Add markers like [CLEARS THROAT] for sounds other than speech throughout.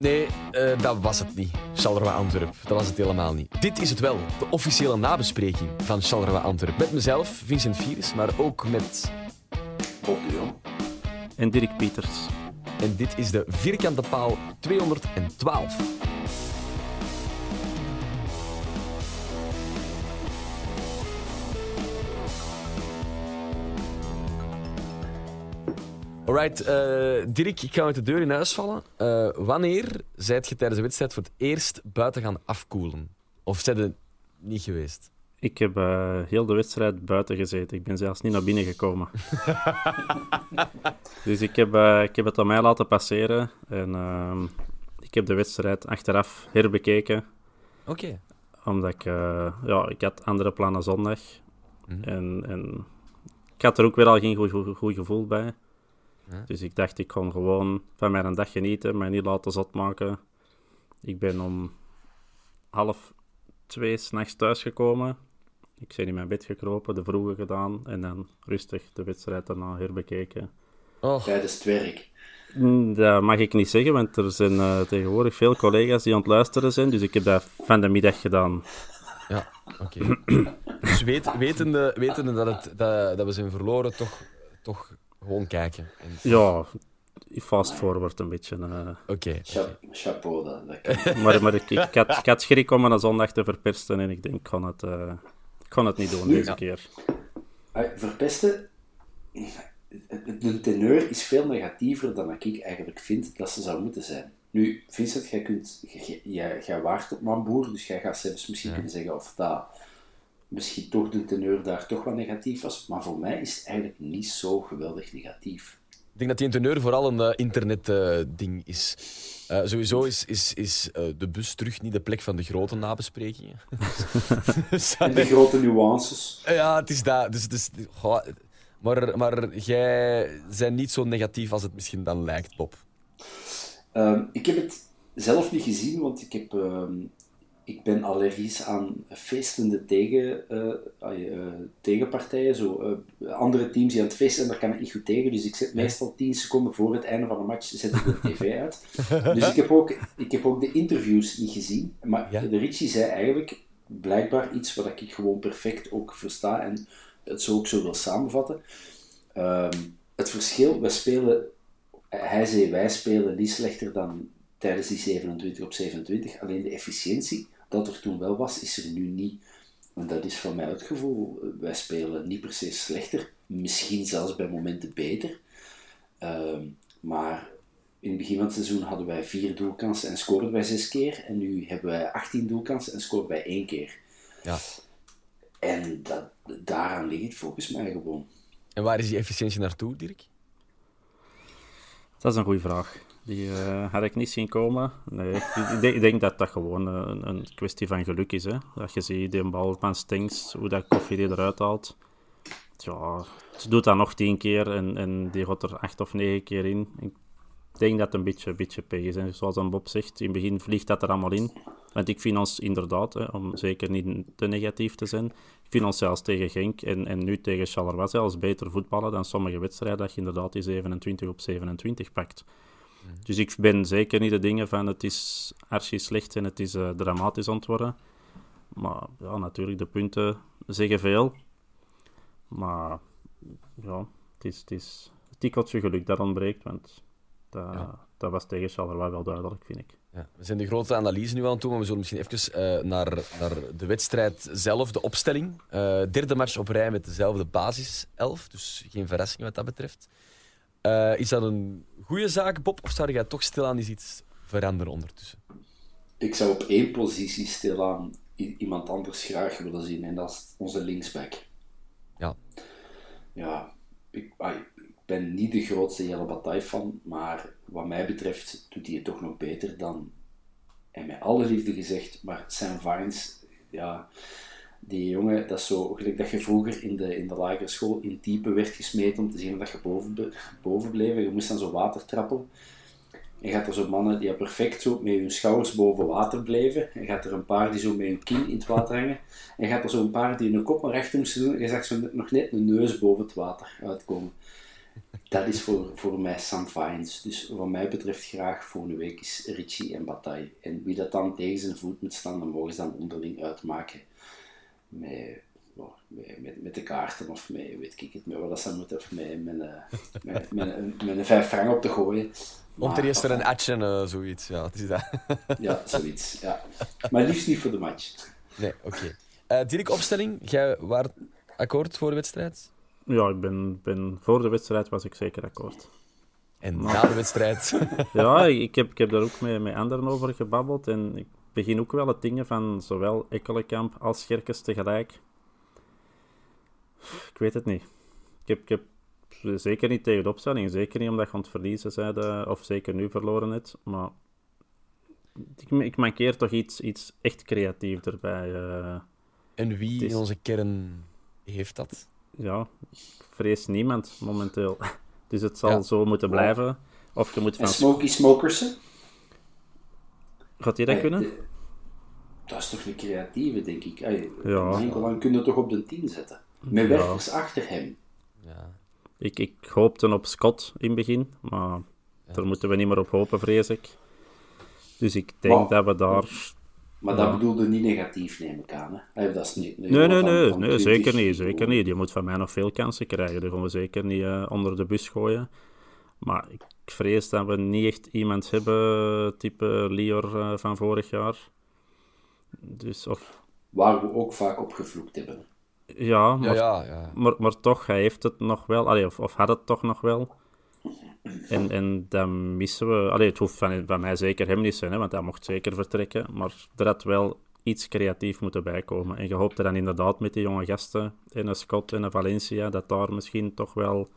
nee, eh, dat was het niet. Charleroi Antwerp, dat was het helemaal niet. Dit is het wel, de officiële nabespreking van Charleroi Antwerp. Met mezelf, Vincent Vieres, maar ook met... Bob de Jong. En Dirk Pieters. En dit is de vierkante paal 212. Alright, eh, Dirk, ik ga met de deur in huis vallen. Eh, wanneer zijt je tijdens de wedstrijd voor het eerst buiten gaan afkoelen? Of zijn je niet geweest? Ik heb eh, heel de wedstrijd buiten gezeten. Ik ben zelfs niet naar binnen gekomen. [LAUGHS] dus ik heb, ik heb het aan mij laten passeren. En ehm, ik heb de wedstrijd achteraf herbekeken. Oké. Omdat ik, ja, ik had andere plannen zondag. Mhm. En, en ik had er ook weer al geen goed, goed, goed gevoel bij. Ja. Dus ik dacht, ik kon gewoon van mijn dag genieten, mij niet laten zot maken. Ik ben om half twee s'nachts thuisgekomen. Ik ben in mijn bed gekropen, de vroege gedaan en dan rustig de wedstrijd daarna herbekeken. Oh, Tijdens het werk. Mm, Dat mag ik niet zeggen, want er zijn eh, tegenwoordig veel collega's die aan het luisteren zijn. Dus ik heb dat van de middag gedaan. ja, oké. [CLEARS THROAT] dus weet, wetende, wetende dat, het, dat, dat we zijn verloren, toch, toch gewoon kijken. En- Ja, fast forward een beetje. eh. Oké. Cha- chapeau, dat, dat kan. [LAUGHS] Maar, maar ik, ik, had, ik had schrik om me een zondag te verpesten en ik denk, ik kon het, eh, ik kon het niet doen deze keer. Verpesten, de teneur is veel negatiever dan ik eigenlijk vind dat ze zou moeten zijn. Nu, Vincent, jij, kunt, jij, jij, jij waart op Mamboer, dus jij gaat zelfs misschien kunnen zeggen of dat misschien toch de teneur daar toch wat negatief was. Maar voor mij is het eigenlijk niet zo geweldig negatief. Ik denk dat die teneur vooral een internet-ding is. Eh, sowieso is, is, is eh, de bus terug niet de plek van de grote nabesprekingen. [LAUGHS] Dus, En de grote nuances. ja, het is dat. Dus, dus, goh, maar, maar jij bent niet zo negatief als het misschien dan lijkt, Bob. Ehm, ik heb het zelf niet gezien, want ik, heb, ehm, ik ben allergisch aan feestende tegen, eh, eh, tegenpartijen. Zo, eh, andere teams die aan het feesten zijn, daar kan ik niet goed tegen. Dus ik zet meestal 10 seconden voor het einde van een match zet ik de [LAUGHS] tv uit. [LAUGHS] Dus ik heb, ook, ik heb ook de interviews niet gezien. Maar Ja. de Richie zei eigenlijk blijkbaar iets wat ik gewoon perfect ook versta en het zo ook zo wil samenvatten. Ehm, het verschil, we spelen hij zei, wij spelen niet slechter dan tijdens die 27 op 27. Alleen de efficiëntie dat er toen wel was, is er nu niet. En dat is van mij het gevoel. Wij spelen niet per se slechter. Misschien zelfs bij momenten beter. Ehm, maar in het begin van het seizoen hadden wij vier doelkansen en scoorden wij zes keer. En nu hebben wij 18 doelkansen en scoren wij één keer. Ja. En dat, daaraan ligt het volgens mij gewoon. En waar is die efficiëntie naartoe, Dirk? Dat is een goede vraag. Die eh, had ik niet zien komen. Nee, ik, denk, dat dat gewoon eh, een, een kwestie van geluk is. Hè? Dat je ziet die bal van Stings, hoe dat koffie eruit haalt. ja, ze doet dat nog tien keer en, en die gaat er acht of negen keer in. Ik denk dat het een beetje, beetje pech is. En zoals Bob zegt, in het begin vliegt dat er allemaal in. Want ik vind ons inderdaad, hè, om zeker niet te negatief te zijn, ik vind ons zelfs tegen Genk en, en nu tegen Charleroi zelfs beter voetballen dan sommige wedstrijden dat je inderdaad die 27 op 27 pakt. Dus ik ben zeker niet de dingen van het is archi slecht en het is uh, dramatisch ontworpen. Maar ja, natuurlijk, de punten zeggen veel. Maar ja, het is, het is een tikkeltje geluk dat ontbreekt, want dat, dat was tegen Charleroi wel duidelijk, vind ik. Ja, we zijn de grote analyse nu aan het doen, maar we zullen misschien even uh, naar, naar de wedstrijd zelf, de opstelling. Uh, derde match op rij met dezelfde basiself, dus geen verrassing wat dat betreft. Uh, is dat een goede zaak, Bob, of zou jij toch stilaan eens iets veranderen ondertussen? Ik zou op één positie stilaan iemand anders graag willen zien, en dat is onze linksback. Ja. Ja, ik, ik ben niet de grootste Jelle Bataille van, maar wat mij betreft doet hij het toch nog beter dan, en met alle liefde gezegd, maar Sam Vines, ja, die jongen, dat is zo, gelijk dat je vroeger in de, in de lagere school in type werd gesmeten om te zien dat je boven, boven bleef. Je moest dan zo water trappen. En gaat er zo mannen die perfect zo met hun schouders boven water bleven. En gaat er een paar die zo met hun kin in het water hangen. En gaat er zo een paar die hun kop naar rechter moesten doen. En je zag zo nog net een neus boven het water uitkomen. Dat is voor, voor mij Sam Fines. Dus wat mij betreft graag volgende week is Richie en Bataille. En wie dat dan tegen zijn voet moet staan, dan mogen ze dan onderling uitmaken. Met, met, met, met de kaarten of met, weet ik het, met wat ze moeten. Of met, met, met, [LAUGHS] met, met, een vijf frank op te gooien. Om er eerst er een atje uh, zoiets. Ja, het is dat. [LAUGHS] ja, zoiets. Ja. [LAUGHS] Maar liefst niet voor de match. Nee, oké. Okay. Uh, Dirk, opstelling. Jij waart akkoord voor de wedstrijd? Ja, ik ben, ben, voor de wedstrijd was ik zeker akkoord. En na de wedstrijd? ja, ik heb, ik heb daar ook met, met anderen over gebabbeld. En ik begin ook wel het dingen van zowel Ekkelenkamp als Gerkes tegelijk. Ik weet het niet. Ik heb, ik heb zeker niet tegen de opstelling. Zeker niet omdat je aan het verliezen bent, of zeker nu verloren hebt. Maar ik, ik mankeer toch iets, iets echt creatief erbij. Uh, en wie is... in onze kern heeft dat? Ja, vrees niemand momenteel. [LAUGHS] Dus het zal ja. zo moeten blijven. Of je moet van... En Smokey Smokersen? Gaat hij dat hey, kunnen? Dat is toch een creatieve, denk ik. Ay, ja. Enkel lang kun je toch op de 10 zetten. Met ja. werkers achter hem. Ja. Ik, ik hoopte op Scott in het begin, maar ja. daar moeten we niet meer op hopen, vrees ik. Dus ik denk maar, dat we daar... Maar dat bedoelde niet negatief, neem ik aan. Hè? Dat is niet, nee, nee, nee, nee, nee zeker niet. Zeker niet. Je moet van mij nog veel kansen krijgen. Die gaan we zeker niet uh, onder de bus gooien. Maar ik vrees dat we niet echt iemand hebben, type Lior uh, van vorig jaar. Dus, of... Waar we ook vaak op gevloekt hebben. Ja, maar, ja, ja, ja. Maar, maar toch, hij heeft het nog wel. Allee, of, of had het toch nog wel. En, en dan missen we... Allee, het hoeft van, van mij zeker hem niet zijn, hè, want hij mocht zeker vertrekken. Maar er had wel iets creatief moeten bijkomen. En je hoopte dan inderdaad met die jonge gasten, in een Scott en een Valencia, dat daar misschien toch wel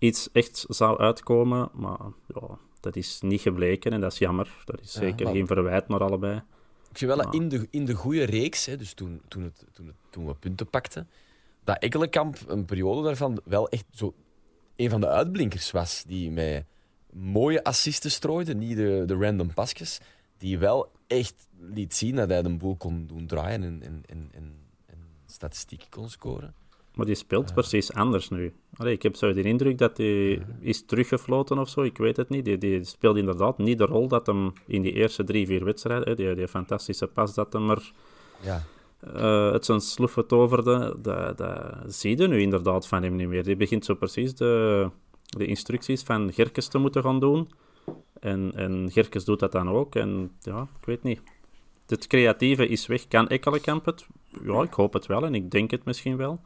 iets echt zou uitkomen. Maar ja, dat is niet gebleken en dat is jammer. Dat is zeker geen verwijt naar allebei. Ik vind wel dat in de, in de goede reeks, hè, dus toen, toen, het, toen, het, toen we punten pakten, dat Ekkelenkamp een periode daarvan wel echt zo een van de uitblinkers was. Die met mooie assisten strooide, niet de, de random pasjes. Die wel echt liet zien dat hij de boel kon doen draaien en, en, en, en, statistieken kon scoren. Maar die speelt precies anders nu. Allee, ik heb zo de indruk dat hij is teruggefloten of zo. Ik weet het niet. Die, die speelt inderdaad niet de rol dat hem in die eerste drie, vier wedstrijden, die, die fantastische pas dat hem er ja. uh, het zijn sloeven toverde, dat, dat zie je nu inderdaad van hem niet meer. Die begint zo precies de, de instructies van Gerkes te moeten gaan doen. En, en Gerkes doet dat dan ook. En ja, ik weet niet. Het creatieve is weg. Kan Ekkelenkamp het? Ja, ik hoop het wel en ik denk het misschien wel.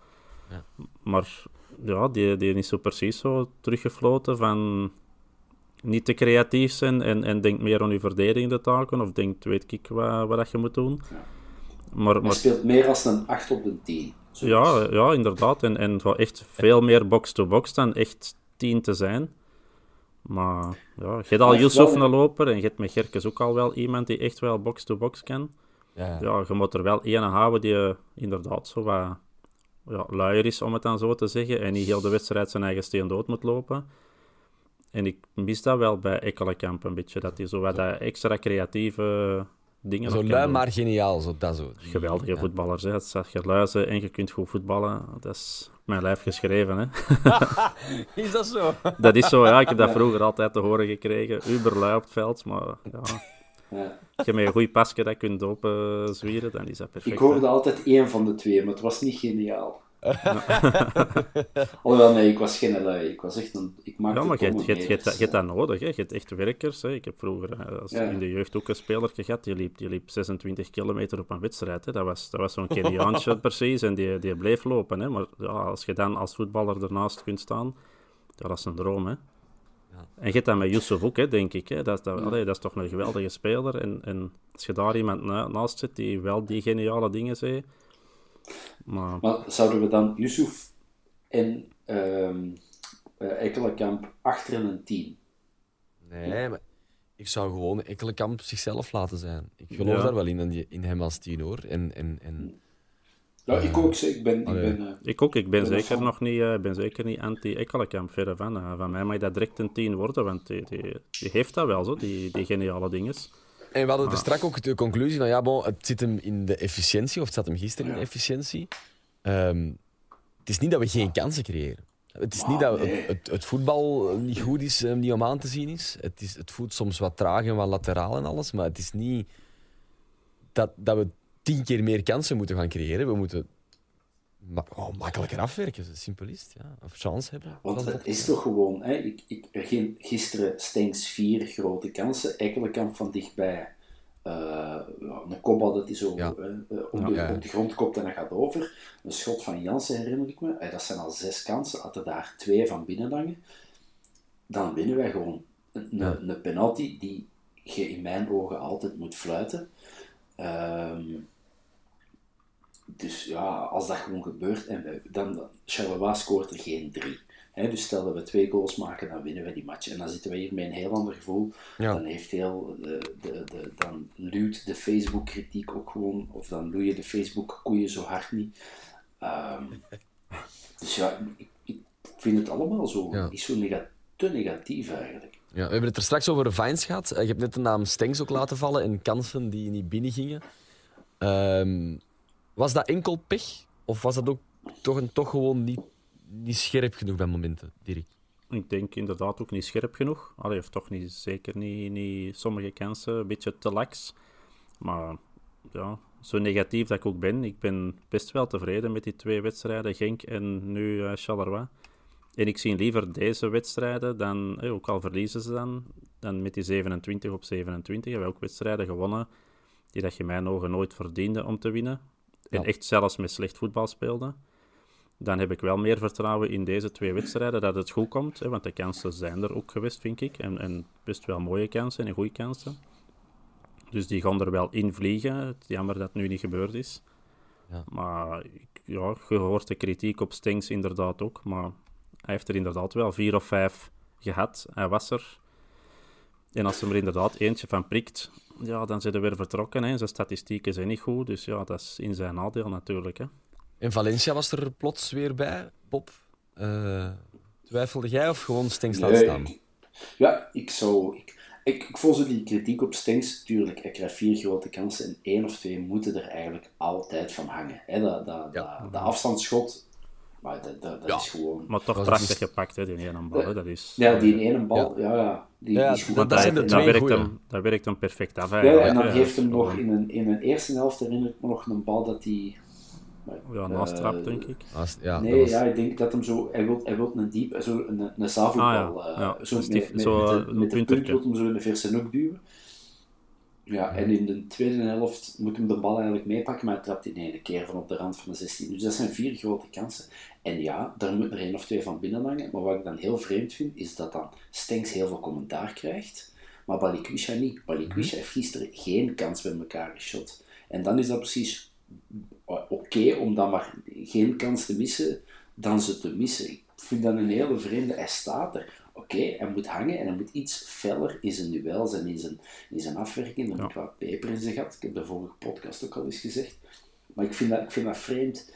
Ja. Maar ja, die, die is zo precies zo teruggefloten van niet te creatief zijn en, en denkt meer aan je verdedigende taken of denkt, weet ik wat, wat je moet doen. Ja. Maar, maar, speelt meer als een 8 op de 10. Ja, ja, inderdaad. En, en echt veel meer box-to-box dan echt 10 te zijn. Maar ja, je hebt al Yusuf wel... een loper en je hebt met Gerkes ook al wel iemand die echt wel box-to-box kan. Ja. ja, je moet er wel één houden die inderdaad zo wat ja, luier is, om het dan zo te zeggen, en niet heel de wedstrijd zijn eigen steen dood moet lopen. En ik mis dat wel bij Ekkelenkamp een beetje, dat hij zo wat dat extra creatieve dingen Zo lui maar geniaal, zo, dat zo. Geweldige ja. voetballers, hè. Het je luizen en je kunt goed voetballen. Dat is mijn lijf geschreven, hè. [LAUGHS] Is dat zo? Dat is zo, ja. Ik heb dat vroeger altijd te horen gekregen. Uberlui op het veld, maar ja. [LAUGHS] Ja. Als je met een goed pasje dat kunt openzwieren, dan is dat perfect. Ik hè. hoorde altijd één van de twee, maar het was niet geniaal. [LAUGHS] [LAUGHS] Alhoewel, nee, ik was geen lui. Ik was echt een... Ik maakte Ja, maar je hebt- dat- nodig. Hè. Je hebt echt werkers. Hè. Ik heb vroeger eh, als Ja. in de jeugd ook een speler gehad. Die liep, die liep 26 kilometer op een wedstrijd. Hè. Dat was, dat was zo'n Keniaantje [LAUGHS] precies. En die, die bleef lopen. Hè. Maar ja, als je dan als voetballer ernaast kunt staan, ja, dat is een droom. Hè. En je hebt dat met Yusuf ook, hè, denk ik. Hè. Dat, dat, allee, dat is toch een geweldige speler. En, en als je daar iemand na- naast zit die wel die geniale dingen zei. Maar Maar zouden we dan Yusuf en ehm eh, Ekkelenkamp achter een tien? Nee, maar ik zou gewoon Ekkelenkamp zichzelf laten zijn. Ik geloof Ja. daar wel in, in, in hem als tien hoor. En, en, en, Ja, ik ook. zeg. Ik ben... Ik ben eh, Ik ook, ik ben ben zeker nog niet, eh, ben zeker niet anti-Ekkelenkamp, verre van. Eh, van mij mag dat direct een 10 worden, want die, die, die heeft dat wel, zo, die, die geniale dingen. en we hadden er straks ook de conclusie van, ja, bon, het zit hem in de efficiëntie, of het zat hem gisteren in de efficiëntie. Ehm, het is niet dat we geen kansen creëren. Het is niet dat nee. het, het, het voetbal niet goed is, eh, niet om aan te zien is. Het, is. het voelt soms wat traag en wat lateraal en alles, maar het is niet dat, dat we tien keer meer kansen moeten gaan creëren. We moeten ma oh, makkelijker afwerken, zo simpel is het. Ja. Of chance hebben. Want het is toch gewoon... Hè, ik, ik, ging gisteren Stenks vier grote kansen. Ekkelenkamp van dichtbij. Ja, een kopbal dat hij zo Ja. eh, eh, op, Ja, de, ja. op de grond kopt en dat gaat over. Een schot van Jansen herinner ik me. Dat zijn al zes kansen. Had er daar twee van binnen hangen. Dan winnen wij gewoon een penalty die je in mijn ogen altijd moet fluiten. Ehm, dus ja, als dat gewoon gebeurt en we, dan, dan Charleroi scoort er geen drie. Hè, dus stel dat we twee goals maken, dan winnen we die match. En dan zitten we hier met een heel ander gevoel. Ja. Dan heeft heel de, de, de, dan luwt de Facebook-kritiek ook gewoon, of dan loeien de Facebook-koeien zo hard niet. Ehm, [LAUGHS] dus ja, ik, ik vind het allemaal zo, Ja. niet zo nega te negatief eigenlijk. Ja, we hebben het er straks over Vines gehad. Eh, Je hebt net de naam Stengs ook laten vallen en kansen die niet binnengingen. Ehm was dat enkel pech? Of was dat ook toch, een, toch gewoon niet, niet scherp genoeg bij momenten, Dirk? Ik denk inderdaad ook niet scherp genoeg. Allee, of toch niet, zeker niet, niet sommige kansen, een beetje te lax. Maar ja, zo negatief dat ik ook ben, ik ben best wel tevreden met die twee wedstrijden, Genk en nu eh Charleroi. En ik zie liever deze wedstrijden, dan, eh, ook al verliezen ze dan, dan met die 27 op 27. Hebben ook wedstrijden gewonnen die dat je mijn ogen nooit verdiende om te winnen. En Ja. echt zelfs met slecht voetbal speelde. Dan heb ik wel meer vertrouwen in deze twee wedstrijden dat het goed komt. Hè, want de kansen zijn er ook geweest, vind ik. En, en best wel mooie kansen en goede kansen. Dus die gaan er wel in vliegen. Jammer dat het nu niet gebeurd is. Ja. Maar ja, je hoort de kritiek op Stengs inderdaad ook. Maar hij heeft er inderdaad wel vier of vijf gehad. Hij was er. En als hij er inderdaad eentje van prikt, ja, dan zijn ze weer vertrokken. Hè. Zijn statistieken zijn niet goed. Dus ja, dat is in zijn nadeel natuurlijk. Hè. En Valencia was er plots weer bij, Bob. Eh, twijfelde jij of gewoon Stengs laten Nee, staan? ik- ja, ik zou... Ik, ik, ik volg zo die kritiek op Stenks. Tuurlijk, hij krijgt vier grote kansen en één of twee moeten er eigenlijk altijd van hangen. Hè, dat, dat, Ja. dat, dat afstandsschot, maar dat, dat, dat Ja. is gewoon... Maar toch Dat is prachtig gepakt, hè, die ene bal. Hè. Dat is, Ja, die in ene bal, ja, ja, die, Ja, die is goed. dat- dat, zijn de dat, twee werkt goeie. hem, dat werkt hem perfect af ja, en dan heeft hem nog in een, in een eerste helft, herinner ik me nog, een bal dat hij... Ja, naast trap, eh, denk ik. Als- ja, nee, dat was- ja, ik denk dat hem zo... Hij wil, hij wil een diep, zo een, een zavoetbal. Ah, ja, ja, zo een stief- met, met, zo, met, een met de punt wil hem zo in de verse hoek duwen. Ja, en in de tweede helft moet hem de bal eigenlijk meepakken, maar hij trapt in één keer van op de rand van de 16. Dus dat zijn vier grote kansen. En ja, daar moet er één of twee van binnen hangen. Maar wat ik dan heel vreemd vind, is dat dan Stenks heel veel commentaar krijgt, maar Balikwisha niet. Balikwisha heeft gisteren geen kans bij elkaar geschot. En dan is dat precies oké om dan maar geen kans te missen, dan ze te missen. Ik vind dat een hele vreemde. Hij staat er. Oké, hij moet hangen en hij moet iets feller in zijn duels en in zijn, in zijn afwerking. Er moet wat peper in zijn gat. Ik heb de vorige podcast ook al eens gezegd. Maar ik vind dat, ik vind dat vreemd.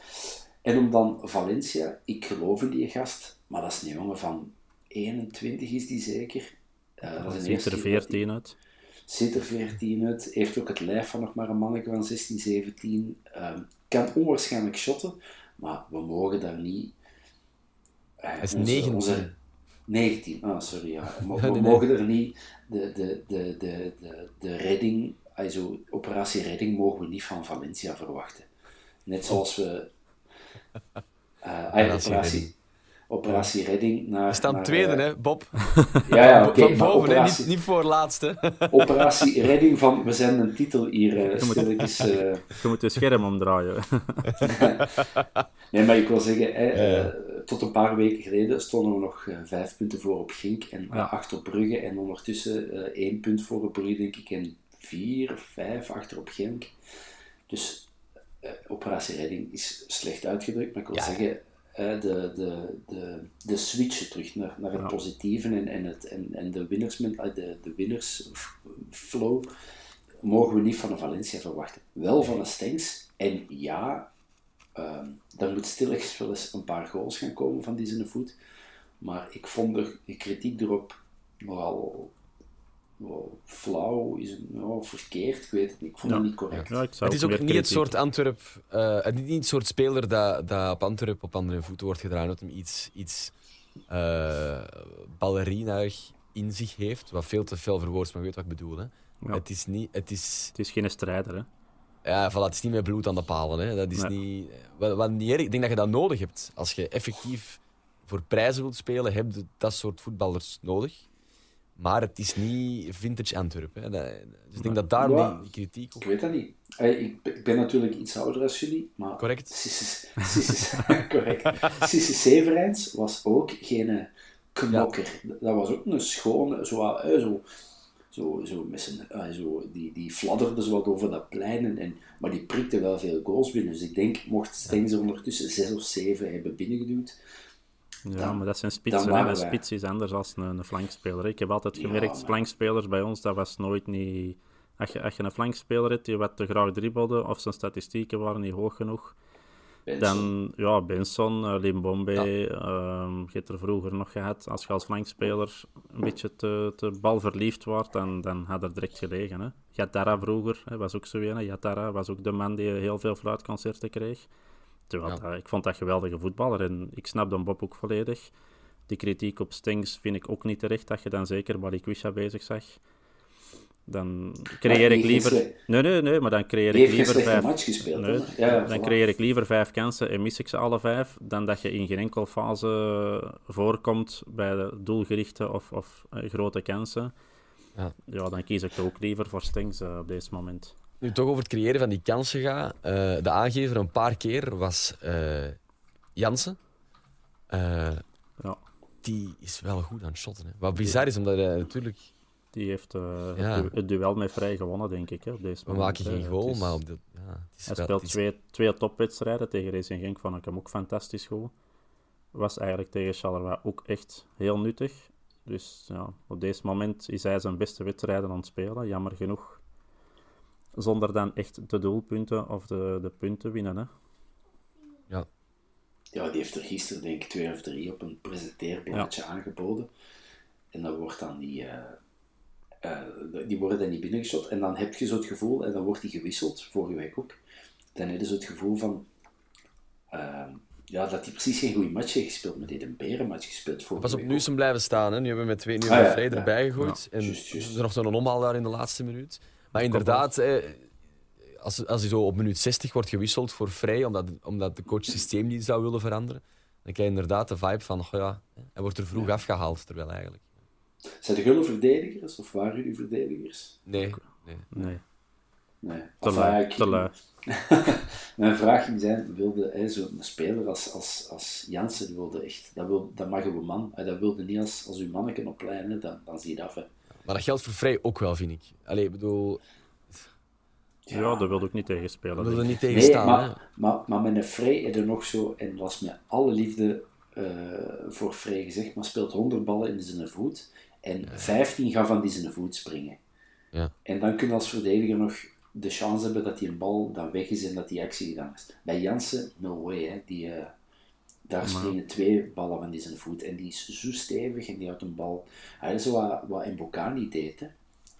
En om dan Valencia, ik geloof in die gast, maar dat is een jongen van 21 is die zeker. Uh, dat is ziet er 14 uit. Ziet er 14 uit. Heeft ook het lijf van nog maar een manneke van 16, 17. Um, kan onwaarschijnlijk shotten, maar we mogen daar niet... Uh, Hij is 19. 19, ah sorry, ja. [LAUGHS] We, we mogen er niet de, de, de, de, de, de redding, also, operatie redding, mogen we niet van Valencia verwachten. Net zoals we... Uh, [LAUGHS] operatie, operatie Redding naar... We staan naar, tweede, uh, hè, Bob? [LAUGHS] Ja, ja oké. Okay, van boven, operatie, hè, niet, niet voor laatste. operatie Redding van... We zijn een titel hier uh, stilletjes... Uh, Je moet je scherm omdraaien. nee, maar ik wil zeggen, uh, tot een paar weken geleden stonden we nog vijf punten voor op Gink en Ja. acht op Brugge. En ondertussen één punt voor op Brugge, denk ik, en vier of vijf achter op Genk. Dus operatie Redding is slecht uitgedrukt, maar ik wil Ja. zeggen... eh, de, de, de, de switchen terug naar, naar het Ja. positieve en, en, het, en, en de, winners, eh, de, de winnersflow mogen we niet van een Valencia verwachten. Wel van een Stengs. En ja, ehm er moet stilletjes wel eens een paar goals gaan komen van die zijn voet. Maar ik vond de, de kritiek erop nogal wel flauw, is het nou, verkeerd, ik weet het niet. Ik vond Ja. het niet correct. Ja, ik zou Het is ook niet het soort Antwerp, eh, het is niet het soort speler dat, dat op Antwerp op andere voeten wordt gedraaid, dat hem iets, iets eh ballerinaig in zich heeft, wat veel te veel verwoord, maar weet wat ik bedoel. Hè. Ja. Het is niet, het is, Het is geen strijder, hè. Ja, voilà, het is niet met bloed aan de palen. Hè. Dat is Nee. niet, wat, wat niet erg, ik denk dat je dat nodig hebt. Als je effectief voor prijzen wilt spelen, heb je dat soort voetballers nodig. Maar het is niet vintage Antwerp. Hè. Dat, dus ik denk dat daar Ja. die kritiek op Ik weet dat niet. Eh, Ik, ben natuurlijk iets ouder als jullie, maar... Correct. [LAUGHS] Sissi [LAUGHS] Severijns was ook geen eh, knokker. Dat was ook een schone, zo, eh, zo, zo, zo, met zijn, eh, zo die, die fladderde zo wat over dat plein, en, en, maar die prikte wel veel goals binnen. Dus ik denk, mocht Stengs er ondertussen zes of zeven hebben binnengeduwd, Ja, Dan- maar dat zijn spitsen. Een spits is anders dan een, een flankspeler. Ik heb altijd Ja, gemerkt, maar- flankspelers bij ons, dat was nooit niet... Als je, als je een flankspeler hebt die wat te graag dribbelde, of zijn statistieken waren niet hoog genoeg. Dan, ja, Benson, eh, Limbombe, ehm, je hebt er vroeger nog gehad. Als je als flankspeler een beetje te, te balverliefd wordt, dan, dan had er direct gelegen. Hè. Jatara vroeger hè, was ook zo een. hè. Jatara was ook de man die heel veel fluitconcerten kreeg. Terwijl Ja. dat- ik vond dat geweldige voetballer en ik snap dan Bob ook volledig. Die kritiek op Stengs vind ik ook niet terecht, dat je dan zeker Balikwisha bezig zag. Dan creëer die ik liever... Nee, nee, nee, maar dan creëer ik liever vijf... match gespeeld. Nee, hoor. Ja, dan voilà. creëer ik liever vijf kansen en mis ik ze alle vijf, dan dat je in geen enkel fase voorkomt bij de doelgerichte of, of eh, grote kansen. Ja. Ja. dan kies ik ook liever voor Stengs eh, op deze moment. Nu toch over het creëren van die kansen gaat. eh, de aangever een paar keer was eh Jansen. Eh, Ja. die is wel goed aan het shotten. Hè. Wat bizar is, omdat hij natuurlijk... Die heeft eh, Ja. het, du- het duel met vrij gewonnen, denk ik, hè, op deze We moment. maken geen Eh, goal, is- maar op de, ja, het is Hij wel- speelt het is- twee, twee topwedstrijden. Tegen Racing Genk vond ik hem ook fantastisch goed. Was eigenlijk tegen Charleroi ook echt heel nuttig. Dus ja, op deze moment is hij zijn beste wedstrijden aan het spelen. Jammer genoeg. Zonder dan echt de doelpunten of de, de punten winnen. Hè. ja. Ja, die heeft er gisteren denk ik twee of drie op een presenteerblaadje aangeboden. En dan wordt dan die, eh, eh, die worden dan niet binnengeschot. En dan heb je zo het gevoel, en dan wordt die gewisseld, vorige week ook. Dan heb je zo het gevoel van, ehm, ja, dat hij precies geen goede match heeft gespeeld, maar die heeft een berenmatch gespeeld vorige Pas op, week nu is hem blijven staan. Hè. Nu hebben we met twee nu Ah, ja, vrij ja. erbij gegooid. en er is nog zo'n omhaal daar in de laatste minuut. Maar inderdaad, eh, als, als hij zo op minuut 60 wordt gewisseld voor vrij, omdat, omdat de coach het systeem niet zou willen veranderen, dan krijg je inderdaad de vibe van, goh ja, hij wordt er vroeg afgehaald, terwijl eigenlijk... Zijn de gulle verdedigers, of waren jullie verdedigers? Nee, nee. Nee, Nee. te lui. ik- Te lui. [LAUGHS] Mijn vraag ging zijn, wilde hè, zo'n speler als, als, als Jansen, die wilde echt, dat, wil, dat mag uw man, hè, dat wilde niet als, als uw manneken op lijn, hè, dan, dan zie je dat af. Hè. Maar dat geldt voor vrij ook wel, vind ik. Allee, ik bedoel, Ja, daar wil ik niet tegen spelen. we willen denk er ik. niet tegen Nee, staan. hè. maar, maar, maar met een is er nog zo, en dat is met alle liefde eh, voor Frey gezegd, maar speelt 100 ballen in zijn voet en 15 gaan van die zijn voet springen. Ja. En dan kun je als verdediger nog de chance hebben dat die een bal dan weg is en dat die actie gedaan is. Bij Jansen, no way. Hè. Die, eh, daar springen twee ballen van die zijn voet. En die is zo stevig en die houdt een bal. Hij is wat, wat Mbokani deed. Hè.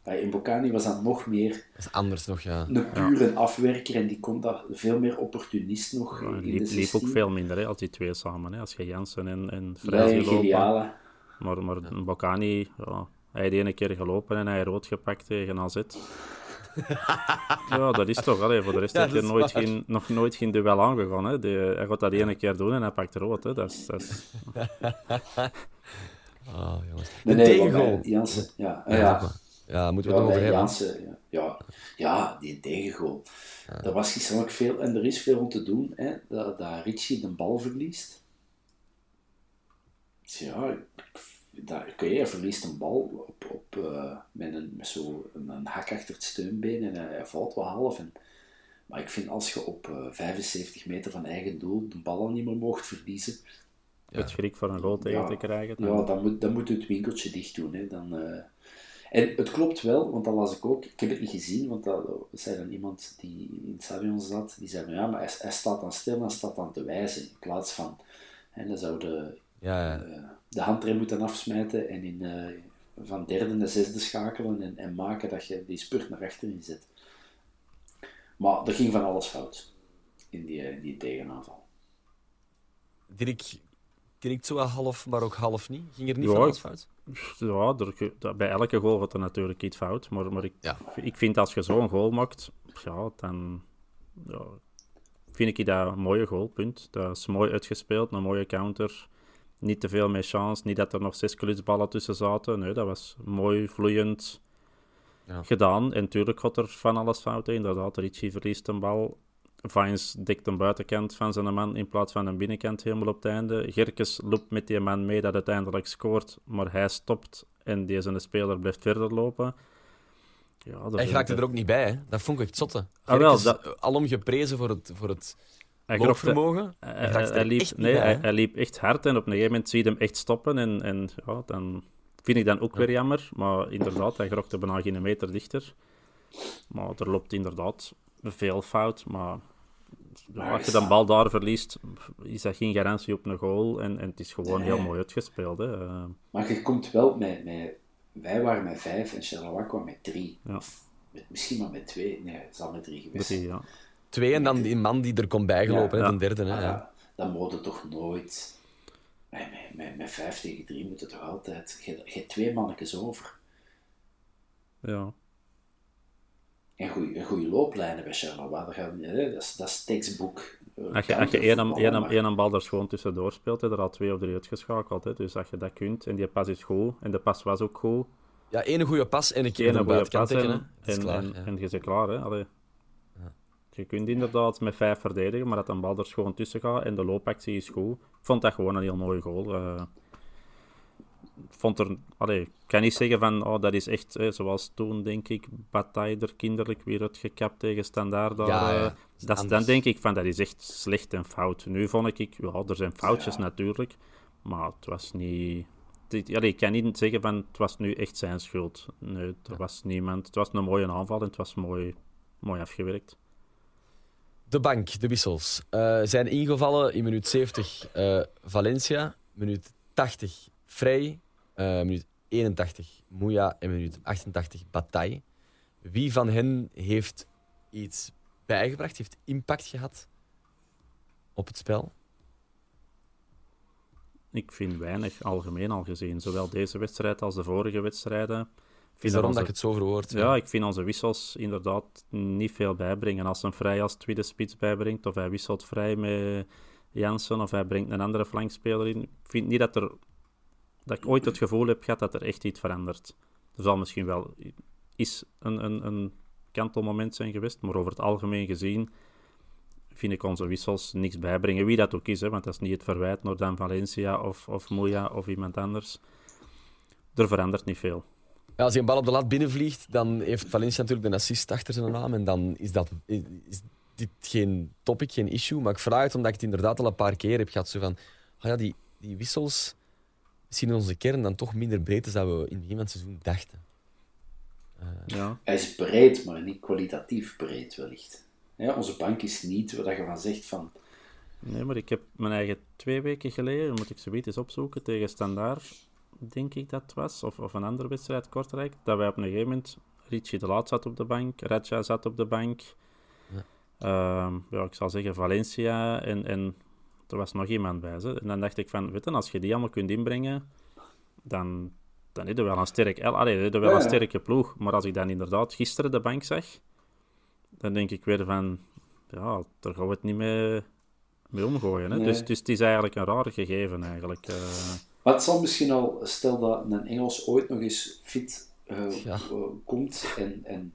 Bij Mbokani was dat nog meer Dat is anders nog, ja. een pure afwerker en die kon dat veel meer opportunist nog Ja, in liep, liep 16. ook veel minder hè, als die twee samen. Hè. Als je Jansen en, en Ja, Vrij en gelopen. Maar, maar Bocani, ja, hij heeft ene keer gelopen en hij rood gepakt tegen AZ. [LAUGHS] ja, dat is toch. Allee, voor de rest Ja, heb je dat is nooit waar. geen, nog nooit geen duel aangegaan. Hè. De, hij gaat dat ene keer doen en hij pakt rood. Hè. Dat is, dat is, [LAUGHS] Ah, jongens. Een nee, tegengoal. Jansen, ja. Ja, ja. Ja, moeten we Ja, het over hebben. Jansen, ja. Ja, ja, die tegengoal. Er was gisteren ook veel, en er is veel om te doen, hè, dat, dat Richie de bal verliest. Ja, dat, oké, hij verliest een bal op, op, eh, met, een, met zo een, een hak achter het steunbeen en hij, hij valt wel half. En, maar ik vind als je op eh, 75 meter van eigen doel de bal al niet meer mocht verliezen, het schrik voor een goal tegen te krijgen. dan- ja, dan moet, dan moet je het winkeltje dicht doen. Hè. Dan, eh, En het klopt wel, want dat las ik ook. Ik heb het niet gezien, want dat zei dan iemand die in het stadion zat. Die zei, ja, maar hij, hij staat dan stil en staat dan te wijzen. In plaats van, hè, dan zou de, Ja, eh, de handrem moeten afsmijten en in, eh, van derde naar zesde schakelen en, en maken dat je die spurt naar achterin zet. Maar er ging van alles fout in die, eh, in die tegenaanval. Dirk, Dirk zo wel half, maar ook half niet. Ging er niet Ja, van alles fout? Ja, er, bij elke goal gaat er natuurlijk iets fout. Maar, maar ik, Ja. ik vind als je zo'n goal maakt, ja, dan ja, vind ik dat een mooie goal, punt. Dat is mooi uitgespeeld, een mooie counter. Niet te veel met chance, niet dat er nog zes klutsballen tussen zaten. Nee, dat was mooi, vloeiend Ja. gedaan. En natuurlijk gaat er van alles fout. hè. Inderdaad, Richie verliest een bal. Vines dikt een buitenkant van zijn man in plaats van een binnenkant helemaal op het einde. Gerkes loopt met die man mee dat uiteindelijk scoort, maar hij stopt en deze speler blijft verder lopen. Ja, dat Hij raakte er ook niet bij, hè. Dat vond ik echt zotte. Ah, wel, Gerkes, dat- Alom geprezen voor het, voor het hij grokte- loopvermogen. Hij, Hij hij liep, nee, bij, hij, liep echt hard en op een gegeven moment zie je hem echt stoppen. En, en ja, dan vind ik dan ook weer jammer. Maar inderdaad, hij grokte bijna geen meter dichter. Maar er loopt inderdaad veel fout. Maar ja, als je dat- bal daar verliest, is dat geen garantie op een goal. En, en het is gewoon Nee. heel mooi uitgespeeld. Hè. Maar je komt wel met, met wij waren met vijf en Charleroi kwam met drie. Ja. Met, misschien maar met twee. Nee, het zal met drie geweest zijn. ja. Twee en dan die man die er komt bijgelopen, Ja, hè, ja. de derde. Hè, ja. dan moet je toch nooit... Met, met, met, vijf tegen drie moet het toch altijd... Je, hebt twee mannetjes over. Ja. En goede, goede looplijnen bij Charleroi, dat, hè, dat, is, dat is tekstboek. Als je, als je één, countervoetbal, één, maar- één bal er gewoon tussendoor speelt, heb je er al twee of drie uitgeschakeld. Hè. Dus als je dat kunt, en die pas is goed, en de pas was ook goed, Ja, één goede pas en een keer naar goede pas tegen. en, en, klaar. en, ja. en je bent klaar. Hè? Allee. Je kunt inderdaad met vijf verdedigen, maar dat een bal er gewoon tussen gaat en de loopactie is goed. Ik vond dat gewoon een heel mooie goal. Eh, ik vond er, allee, ik kan niet zeggen van oh, dat is echt hè, zoals toen, denk ik, Bataille er kinderlijk weer uitgekapt tegen Standaard. Daar, Ja, ja. eh, Dat dan denk ik van dat is echt slecht en fout. Nu vond ik, ja, er zijn foutjes Ja. natuurlijk, maar het was niet. Allee, ik kan niet zeggen van het was nu echt zijn schuld. Nee, er was niemand. Het was een mooie aanval en het was mooi, mooi afgewerkt. De bank, de wissels. eh, zijn ingevallen in minuut 70 eh, Valencia, minuut 80 Vrij, eh, minuut 81 Mouya en minuut 88 Bataille. Wie van hen heeft iets bijgebracht, heeft impact gehad op het spel? Ik vind weinig algemeen al gezien. Zowel deze wedstrijd als de vorige wedstrijden. Vind daarom dat onze- ik het zo verwoord? Ja, ik vind onze wissels inderdaad niet veel bijbrengen. Als een vrij als tweede spits bijbrengt, of hij wisselt vrij met Jansen, of hij brengt een andere flankspeler in. Ik vind niet dat, er, dat ik ooit het gevoel heb gehad dat er echt iets verandert. Er zal misschien wel is een, een, een kantelmoment zijn geweest, maar over het algemeen gezien vind ik onze wissels niks bijbrengen. Wie dat ook is, hè, want dat is niet het verwijt naar dan Valencia of, of Moya of iemand anders. Er verandert niet veel. Ja, als hij een bal op de lat binnenvliegt, dan heeft Valencia natuurlijk de assist achter zijn naam. En dan is, dat, is, dit geen topic, geen issue. Maar ik vraag het omdat ik het inderdaad al een paar keer heb gehad. Zo van, oh ja, die, die wissels zien in onze kern dan toch minder breed is dan we in het begin van het seizoen dachten. Ja. Hij is breed, maar niet kwalitatief breed wellicht. Ja, onze bank is niet waar je van zegt van... Nee, maar ik heb mijn eigen twee weken geleden, moet ik zoiets eens opzoeken, tegen Standaard, denk ik dat het was, of, of een andere wedstrijd, Kortrijk, dat wij op een gegeven moment, Richie de Laat zat op de bank, Raja zat op de bank, ja, ja ik zal zeggen Valencia en, en er was nog iemand bij. Ze. En dan dacht ik van, weet je, als je die allemaal kunt inbrengen, dan, dan is er wel een, sterk, allee, is er wel een sterke ploeg. Maar als ik dan inderdaad gisteren de bank zag, dan denk ik weer van, ja, daar gaan we het niet mee, mee omgooien. Hè? Nee. Dus, dus het is eigenlijk een raar gegeven eigenlijk. eh. Maar het zal misschien al, stel dat een Engels ooit nog eens fit eh, Ja. eh, komt en... en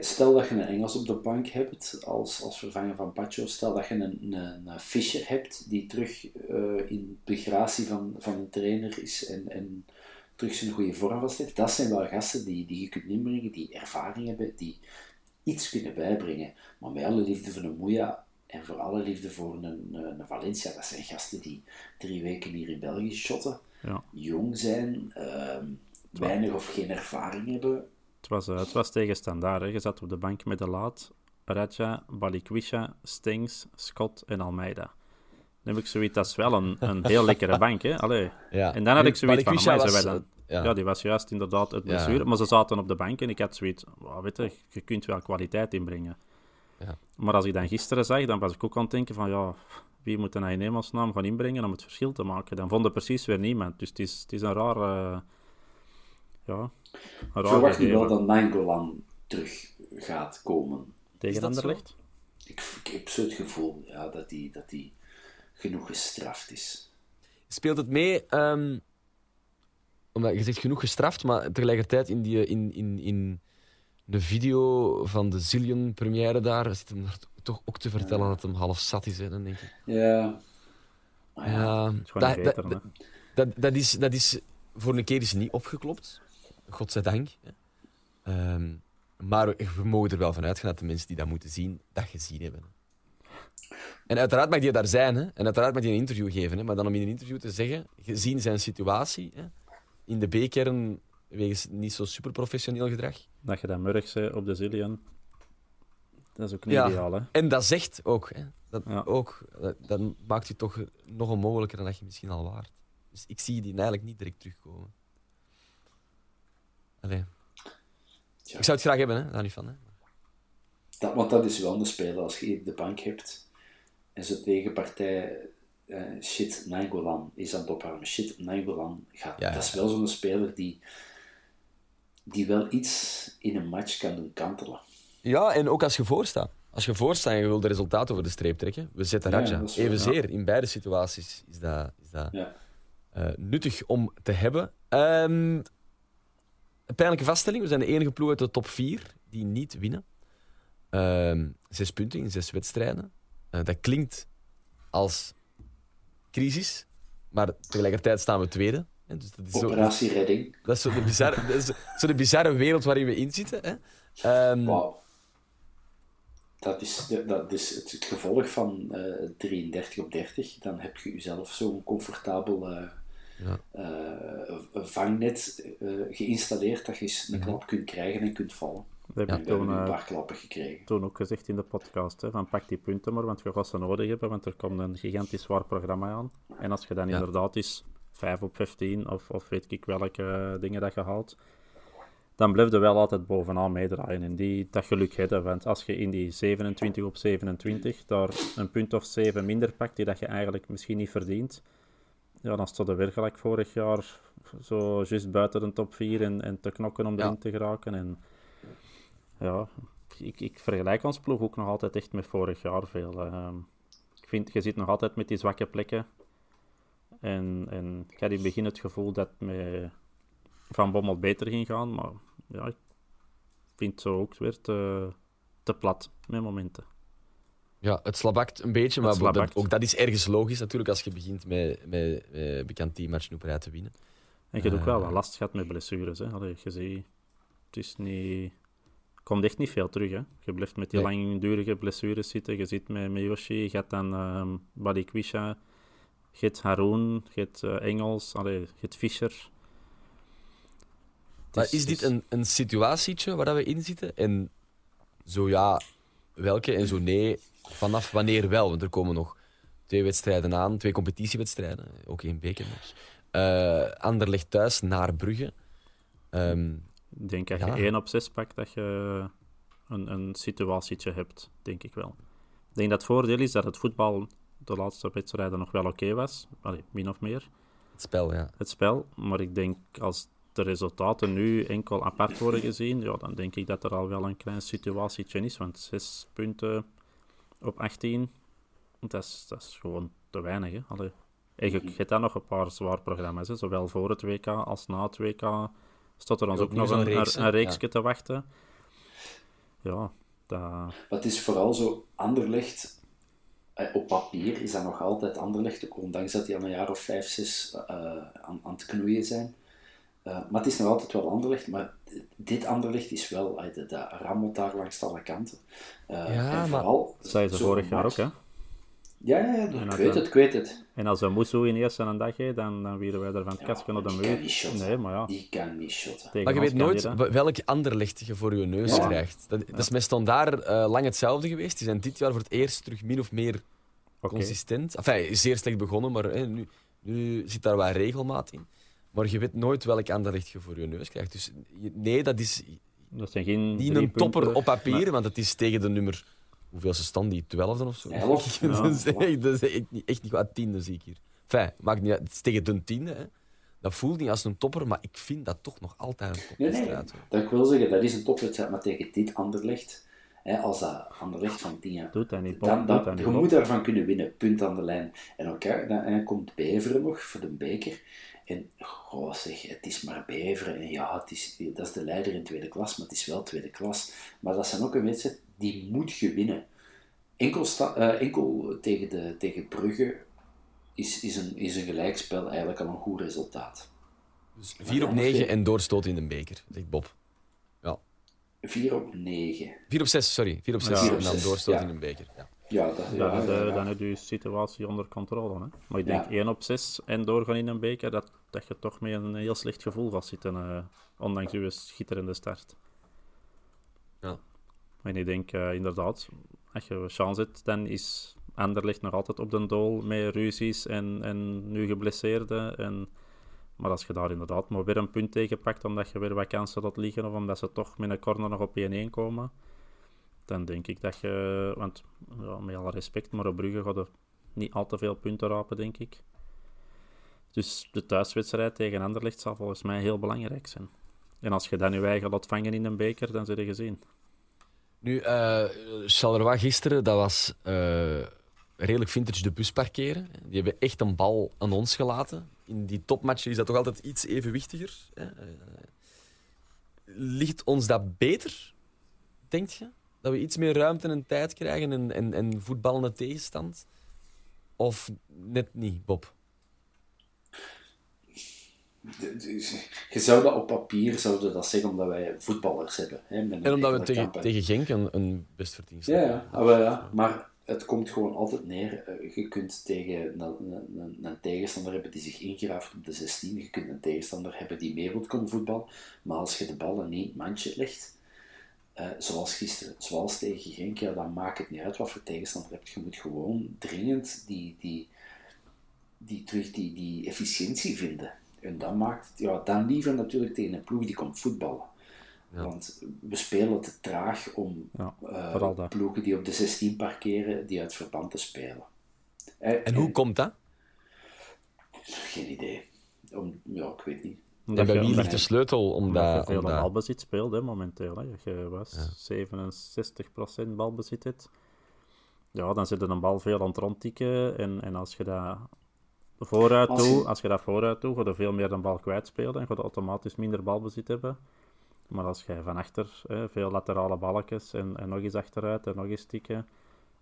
Stel dat je een Engels op de bank hebt als, als vervanger van Pacho. Stel dat je een, een, een Fischer hebt die terug eh, in de gratie van, van een trainer is en, en terug zijn goede vorm vast heeft. Dat zijn wel gasten die, die je kunt inbrengen, die ervaring hebben, die iets kunnen bijbrengen. Maar met alle liefde voor een Moeja en voor alle liefde voor een, een Valencia, dat zijn gasten die drie weken hier in België shotten, ja. jong zijn, ehm, weinig of geen ervaring hebben. Het was, eh, het was tegen standaard. Hè. Je zat op de bank met de Laat, Raja, Balikwisha, Stings, Scott en Almeida. Dan heb ik zoiets, dat is wel een, een heel lekkere [LAUGHS] bank. Hè? Allee. Ja. En dan had ik zoiets van, was, wij dan... eh, ja. Ja. die was juist inderdaad het Ja. blessure. Maar ze zaten op de bank en ik had zoiets, wow, weet je, je kunt wel kwaliteit inbrengen. Maar als ik dan gisteren zag, dan was ik ook aan het denken van, ja, wie moet nou in hemelsnaam gaan inbrengen om het verschil te maken? Dan vond er precies weer niemand. Dus het is, het is een raar... eh, ja, een Ik raar verwacht nu gegeven. wel dat Nangolan terug gaat komen. Tegen Is dat zo? Anderlecht? Ik, ik heb zo het gevoel ja, dat hij dat die genoeg gestraft is. Speelt het mee, ehm, omdat je zegt genoeg gestraft, maar tegelijkertijd in, die, in, in, in de video van de Zillion-première daar zit hem er toch ook te vertellen dat hem half zat is. Hè, dan denk ik. Ja. Ja, gewoon een dat, dat, dat, dat, is, dat is voor een keer is niet opgeklopt. Godzijdank. hè. Ehm, maar we mogen er wel van uitgaan dat de mensen die dat moeten zien, dat gezien hebben. En uiteraard mag die daar zijn, hè? en uiteraard mag die een interview geven. Hè? Maar dan om in een interview te zeggen, gezien zijn situatie, hè? in de B-kern wegens niet zo super professioneel gedrag. Dat je dat morgens eh, op de Zillion... Dat is ook niet Ja. ideaal, hè. En dat zegt ook. Hè? Dat, Ja. ook dat, dat maakt je toch nog onmogelijker dan dat je misschien al waard. Dus ik zie die eigenlijk niet direct terugkomen. Allee. Ik zou het graag hebben, hè? daar niet van. Hè? Dat, want dat is wel een speler als je de bank hebt en zijn tegenpartij eh, shit, Nangolan is aan het opwarmen. Shit, Nangolan gaat. Ja. Dat is wel zo'n speler die, die wel iets in een match kan doen kantelen. Ja, en ook als je voorstaat. Als je voorstaat en je wil de resultaat over de streep trekken, we zetten Ja, Raja. wel- Evenzeer, in beide situaties is dat, is dat Ja. eh, nuttig om te hebben. Ehm, een pijnlijke vaststelling, we zijn de enige ploeg uit de top 4 die niet winnen. Ehm, zes punten in zes wedstrijden. Eh, dat klinkt als crisis, maar tegelijkertijd staan we tweede. Hè, Dus dat is zo, Operatie Redding. dat is zo de bizarre, dat is zo de bizarre wereld waarin we in zitten. Hè. Ehm, Wauw. Dat is, dat is het, het gevolg van eh 33 op 30. Dan heb je jezelf zo'n comfortabel eh, Ja. eh, vangnet eh, geïnstalleerd dat je eens Mhm. een klap kunt krijgen en kunt vallen. Dat heb En ik toen, een paar klappen gekregen. toen ook gezegd in de podcast. Hè, van pak die punten maar, want je gaat ze nodig hebben. Want er komt een gigantisch zwaar programma aan. En als je dan Ja. inderdaad is 5 op 15 of, of weet ik welke eh, dingen dat je haalt, dan blijf je wel altijd bovenaan meedraaien. En die, dat geluk hebben. Want als je in die 27 op 27 daar een punt of 7 minder pakt, die dat je eigenlijk misschien niet verdient, ja, dan stond er weer gelijk vorig jaar zo juist buiten de top 4 en, en te knokken om Ja. erin te geraken. En ja, ik, ik vergelijk ons ploeg ook nog altijd echt met vorig jaar veel. Ehm, ik vind, je zit nog altijd met die zwakke plekken. En, en ik had in het begin het gevoel dat met Van Bommel beter ging gaan, maar ja, ik vind het zo ook weer te, te plat met momenten. Ja, het slabakt een beetje, maar dat, ook dat is ergens logisch natuurlijk als je begint met, met, met bekend teammatch op rij te winnen. En je hebt ook wel Eh. wat last gehad met blessures. Hè. Allee, je ziet, het is niet... Komt echt niet veel terug. Hè. Je blijft met die Nee. langdurige blessures zitten. Je zit met, met Yoshi, je hebt dan um, Balikwisha, hebt Haroon, hebt eh, Engels, allee, hebt Fischer. Maar is- is dit een, een situatietje waar dat we in zitten? En zo ja, welke? En zo nee, vanaf wanneer wel? Want er komen nog twee wedstrijden aan, twee competitiewedstrijden, ook één bekermatch. Eh Anderlecht thuis naar Brugge. Ehm, Ik denk Ja. je 1 op 6 pakt, dat je een, een situatietje hebt, denk ik wel. Ik denk dat het voordeel is dat het voetbal de laatste wedstrijden nog wel oké was. Allee, min of meer, het spel, ja. het spel. Maar ik denk als de resultaten nu enkel apart worden gezien, ja, dan denk ik dat er al wel een klein situatietje is. Want 6 punten op 18, dat is, dat is gewoon te weinig. Hè? Allee. En je, je hebt dan nog een paar zwaar programma's, hè? zowel voor het WK als na het WK. Staat er ons Ook ook nog een, reeks, een, hè? een reeksje te wachten. Ja, dat, Maar het is vooral zo, Anderlecht, op papier is dat nog altijd Anderlecht, ook ondanks dat die al een jaar of vijf, zes eh, aan, aan het knoeien zijn. Eh, maar het is nog altijd wel Anderlecht, maar dit Anderlecht is wel, eh, dat, rammelt daar langs alle kanten. Eh, Ja, en vooral, dat zei ze vorig jaar ook, hè. Ja, ja, ja, ik dat weet dan- het, ik weet het. En als een Moussou in eerste een dag heeft, dan, dan wieren wij er van het Ja, kastje op de die muur. kan niet shotten. Nee, maar ja. Die kan niet shotten. tegen Maar je weet nooit welk Anderlecht je voor je neus Ja. krijgt. Dat, dat is met Standaard eh, lang hetzelfde geweest. Die zijn dit jaar voor het eerst terug min of meer consistent. Enfin, is zeer slecht begonnen, maar hè, nu, nu zit daar wat regelmaat in. Maar je weet nooit welk Anderlecht je voor je neus krijgt. Dus nee, dat is Dat zijn geen niet een topper punten, op papier, maar- want het is tegen de nummer... Hoeveel ze stand die? Twelfde of zo? Elf, dat, [LAUGHS] ja. is echt, dat is echt niet, echt niet wat tiende zie ik hier. Enfin, maakt niet uit. Het is tegen de tiende. Hè. Dat voelt niet als een topper, maar ik vind dat toch nog altijd een Nee, nee, hoor. dat ik wil zeggen, dat is een topwedstrijd, maar tegen dit Anderlecht, hè, als dat Anderlecht van tien jaar... Doet dat niet, Dan, Bob, dan, doet dat niet, je moet daarvan kunnen winnen, punt aan de lijn. En, elkaar, dan, en komt Beveren nog voor de beker. En, goh zeg, het is maar Beveren. En ja, het is, dat is de leider in tweede klas, maar het is wel tweede klas. Maar dat zijn ook een wedstrijd, die moet je winnen. Enkel, sta, eh, enkel tegen, de, tegen Brugge is, is, een, is een gelijkspel eigenlijk al een goed resultaat. Dus 4 op 9 en doorstoot in de beker, zegt Bob. Ja. 4 op 9. 4 op 6, sorry. 4 op 6 Ja. en dan ja. in een beker. Ja. Ja, dat, Dan, ja, heb je- ja, ja. dan heb je je situatie onder controle. Hè? Maar ik denk Ja. 1 op 6 en doorgaan in een beker, dat, dat je toch met een heel slecht gevoel vast zit. eh, ondanks je schitterende start. Ja. En ik denk eh, inderdaad, als je chance hebt, dan is Anderlecht nog altijd op de dool met ruzies en, en nu geblesseerden. En, maar als je daar inderdaad maar weer een punt tegen pakt, omdat je weer wat kansen laat liggen, of omdat ze toch met een corner nog op 1-1 komen, dan denk ik dat je, want met alle respect, maar op Brugge gaat er niet al te veel punten rapen, denk ik. Dus de thuiswedstrijd tegen Anderlecht zal volgens mij heel belangrijk zijn. En als je dan je eigen laat vangen in een beker, dan zit je gezien. Nu, eh Charleroi gisteren, dat was eh, redelijk vintage de bus parkeren. Die hebben echt een bal aan ons gelaten. In die topmatchen is dat toch altijd iets evenwichtiger. hè. Eh, ligt ons dat beter, denk je? Dat we iets meer ruimte en tijd krijgen en, en, en voetballende tegenstand? Of net niet, Bob? Je zou dat op papier zouden dat zeggen omdat wij voetballers hebben. Hè, En omdat we tegen, tegen Genk een, een best verdiend Ja, ja. Ah, ja. Maar het komt gewoon altijd neer. eh, Je kunt tegen een, een, een, tegenstander hebben die zich ingraaft op de 16. Je kunt een tegenstander hebben die mee wilt komen voetbal. Maar als je de bal in één mandje legt, eh, zoals gisteren, zoals tegen Genk, dan maakt het niet uit wat voor tegenstander je hebt. Je moet gewoon dringend die, die, die, terug die, die efficiëntie vinden. En dat maakt, ja, dan liever natuurlijk tegen een ploeg die komt voetballen. Want we spelen te traag om Ja, eh, dat. ploegen die op de 16 parkeren, die uit verband te spelen. Eh, En hoe komt dat? Geen idee. Om, ja, ik weet niet. Omdat En bij wie ligt de sleutel om Omdat je dat... veel dat... balbezit speelt, hè, momenteel. Hè. Je was 67% balbezit hebt. Ja, dan zit er een bal veel aan het rondtikken. En, en als je dat vooruit Als je- doet, als je dat vooruit doet, ga je veel meer de bal kwijtspelen en ga je automatisch minder balbezit hebben. Maar als je van achter hè, veel laterale balletjes en, en nog eens achteruit en nog eens tikken,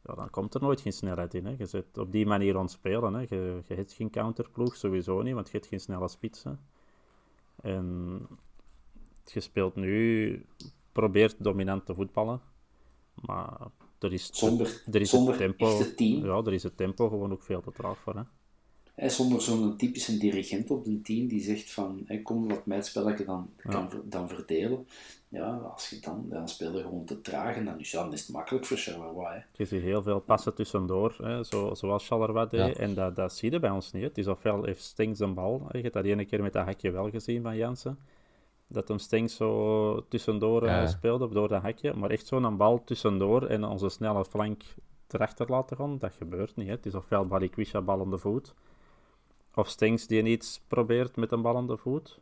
ja, dan komt er nooit geen snelheid in. Hè. Je zit op die manier aan het spelen. Hè. Je, je hebt geen counterploeg, sowieso niet, want je hebt geen snelle spitsen. En je speelt nu, probeert dominant te voetballen, maar er is, Zonder- er is zonder het tempo. Ja, er is het tempo gewoon ook veel te traag voor. Hè. Hè, zonder zo'n typische dirigent op de team die zegt van hè, kom, laat mij het spelletje dan, kan, dan verdelen. Ja, als je dan, dan speel je gewoon te traag en dan is, ja, dan is het makkelijk voor Charleroi. Hè. Je ziet heel veel passen tussendoor, hè, zo, zoals Charleroi deed. Ja. En dat, dat zie je bij ons niet. Het is ofwel heeft Stinks een bal. hè. Je hebt dat ene keer met dat hakje wel gezien van Jansen. Dat hem Stinks zo tussendoor eh, Ja. speelde, door dat hakje. Maar echt zo'n bal tussendoor en onze snelle flank erachter laten gaan, dat gebeurt niet. Hè. Het is ofwel Balikwisha bal aan de voet. Of Stinks die iets probeert met een bal aan de voet.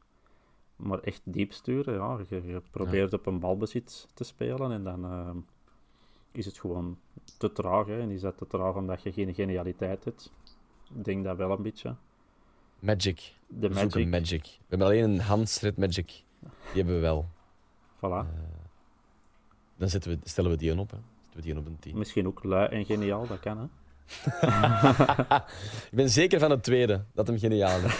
Maar echt diep sturen, ja. Je, je probeert op een balbezit te spelen en dan eh, is het gewoon te traag. Hè. En is dat te traag omdat je geen genialiteit hebt? Ik denk dat wel een beetje. Magic. De We zoeken magic. magic. We hebben alleen een Hans-red magic. Die hebben we wel. [LAUGHS] Voilà. Dan zetten we, stellen we die een op. Hè. Zetten we die op een team. Misschien ook lui en geniaal, dat kan hè. [LAUGHS] Ik ben zeker van het tweede, dat hem geniaal is.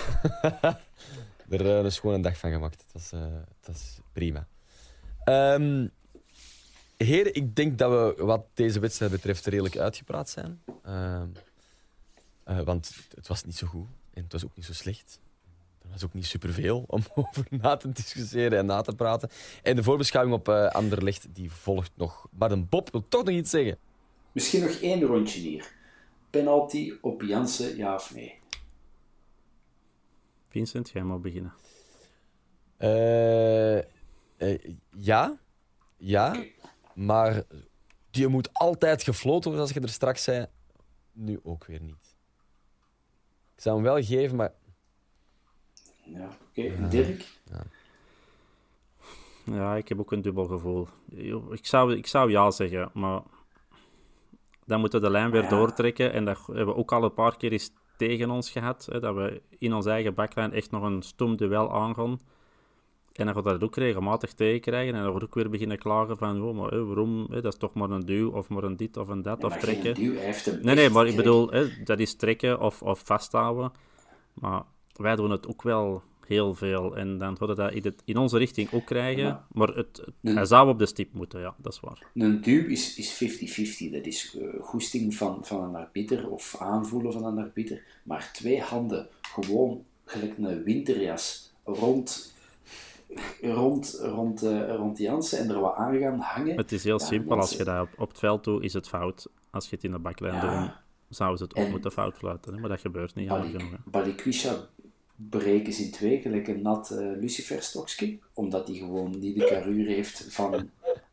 [LAUGHS] er is gewoon een dag van gemaakt. Dat is, eh, prima. Ehm heren, ik denk dat we wat deze wedstrijd betreft redelijk uitgepraat zijn. Ehm, eh, want het was niet zo goed en het was ook niet zo slecht. Er was ook niet superveel om [LAUGHS] over na te discussiëren en na te praten. En de voorbeschouwing op eh Anderlecht die volgt nog. Maar een Bob wil toch nog iets zeggen. Misschien nog één rondje hier. Penalty op Jansen, ja of nee? Vincent, jij mag beginnen. Eh, eh, ja, ja, maar die moet altijd gefloten worden, zoals je er straks zei. Nu ook weer niet. Ik zou hem wel geven, maar Ja, oké. Dirk? Ja, ik heb ook een dubbel gevoel. Ik zou, ik zou ja zeggen, maar dan moeten we de lijn weer Ja. doortrekken. En dat hebben we ook al een paar keer eens tegen ons gehad. Hè, dat we in onze eigen baklijn echt nog een stom duel aangaan. En dan gaat dat ook regelmatig tegenkrijgen. En dan wordt ook weer beginnen klagen van, oh, maar, waarom, dat is toch maar een duw, of maar een dit of een dat, Ja, of trekken. duw, hij heeft hem Nee, nee, maar ik bedoel, dat is trekken of, of vasthouden. Maar wij doen het ook wel heel veel. En dan hadden dat in, in onze richting ook krijgen. Ja. Maar het, het- hij zou op de stip moeten, ja, dat is waar. Een duw is is 50-50. Dat is eh, goesting van, van een arbiter of aanvoelen van een arbiter. Maar twee handen, gewoon gelijk een winterjas, rond, rond, rond, eh, rond Jansen en er wat aan gaan hangen. Het is heel Ja, simpel. Als je dat op, op het veld doet, is het fout. Als je het in de baklijn Ja. doet, zouden ze het ook En- moeten fout fluiten. Hè? Maar dat gebeurt niet, Balik. Balikwisha breken ze in twee, gelijk een nat eh luciferstokje, omdat hij gewoon niet de carrure heeft van,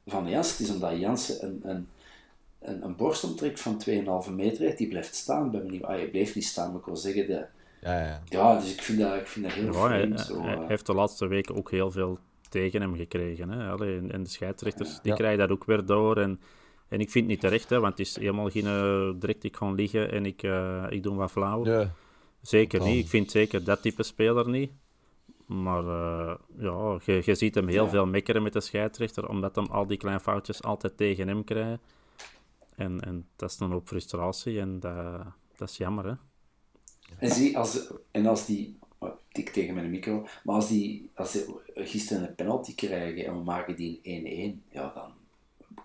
van Jans. Het is omdat Jansen een, een, een, een borstomtrek van 2,5 meter heeft, die blijft staan bij me. Ah, je blijft niet staan, maar ik wil zeggen, de, ja, ja. ja, dus ik vind dat, ik vind dat heel Ja, hij, vreemd. Zo, hij eh. heeft de laatste weken ook heel veel tegen hem gekregen. Hè? Allee, en, en de scheidsrechters die Ja. krijgen dat ook weer door. En, en ik vind het niet terecht, hè, want het is helemaal geen eh, direct ik ga liggen en ik, eh, ik doe wat flauw. Zeker niet. Ik vind zeker dat type speler niet. Maar eh, ja, je, je ziet hem heel Ja. veel mekkeren met de scheidsrechter, omdat hem al die kleine foutjes altijd tegen hem krijgt. En, en dat is dan ook frustratie en dat, dat is jammer. Hè? En, zie, als, en als die, oh, ik tik tegen mijn micro, maar als die, als die gisteren een penalty krijgen en we maken die in 1-1, ja, dan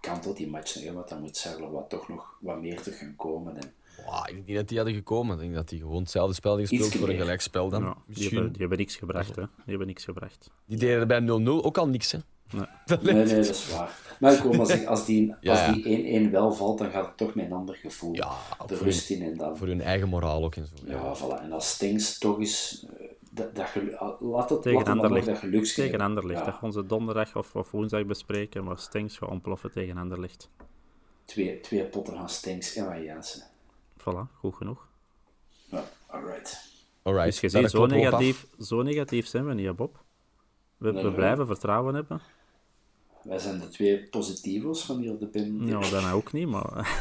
kan tot die match nog, want dan moet Charleroi toch nog wat meer terug gaan komen. En, Wow, ik denk niet dat die hadden gekomen. Ik denk dat die gewoon hetzelfde spel hadden gespeeld voor een gelijkspel dan. Ja, die, Misschien. hebben, die hebben niks gebracht. Hè? Die hebben niks gebracht. Die deden er bij 0-0 ook al niks, hè. Nee. [LAUGHS] Dat nee, dat is waar. Maar zeggen, als die, [LAUGHS] Ja, als ja. die 1-1 wel valt, dan gaat het toch met een ander gevoel Ja, de voor rust hun, in en dan... voor hun eigen moraal ook en zo. Ja, voilà. En als Stinks toch eens... eh, Dat, dat gelu- laat het, Tegen Anderlecht. dat geluksje Tegen hebben. Anderlecht. Ja, Dat gaan ze donderdag of, of woensdag bespreken, maar Stengs gaat ontploffen tegen Anderlecht. twee, twee potten van Stinks en van Jansen. Voilà, goed genoeg. Ja, alright. Alright, Dus je ziet, zo negatief, zo negatief zijn we niet, Bob. We, Nee, we nee. blijven vertrouwen hebben. Wij zijn de twee positivo's van hier op de BIM. Nou, nou ook niet, maar...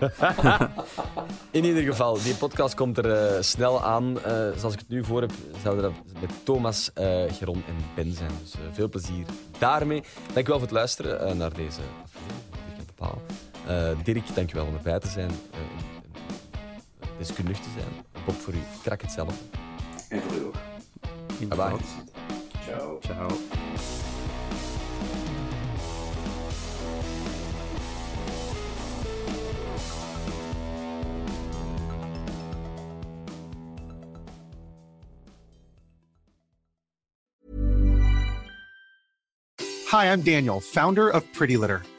[LAUGHS] In ieder geval, die podcast komt er eh, snel aan. Eh, zoals ik het nu voor heb, zouden dat met Thomas, eh, Geron en Ben zijn. Dus veel plezier daarmee. Dankjewel voor het luisteren eh, naar deze aflevering. Eh, Dirk, dankjewel om erbij te zijn. Dus te zijn. Bob, voor u krak hetzelfde. En voor u ook. Bye bye. Ciao. Ciao. Hi, I'm Daniel, founder of Pretty Litter.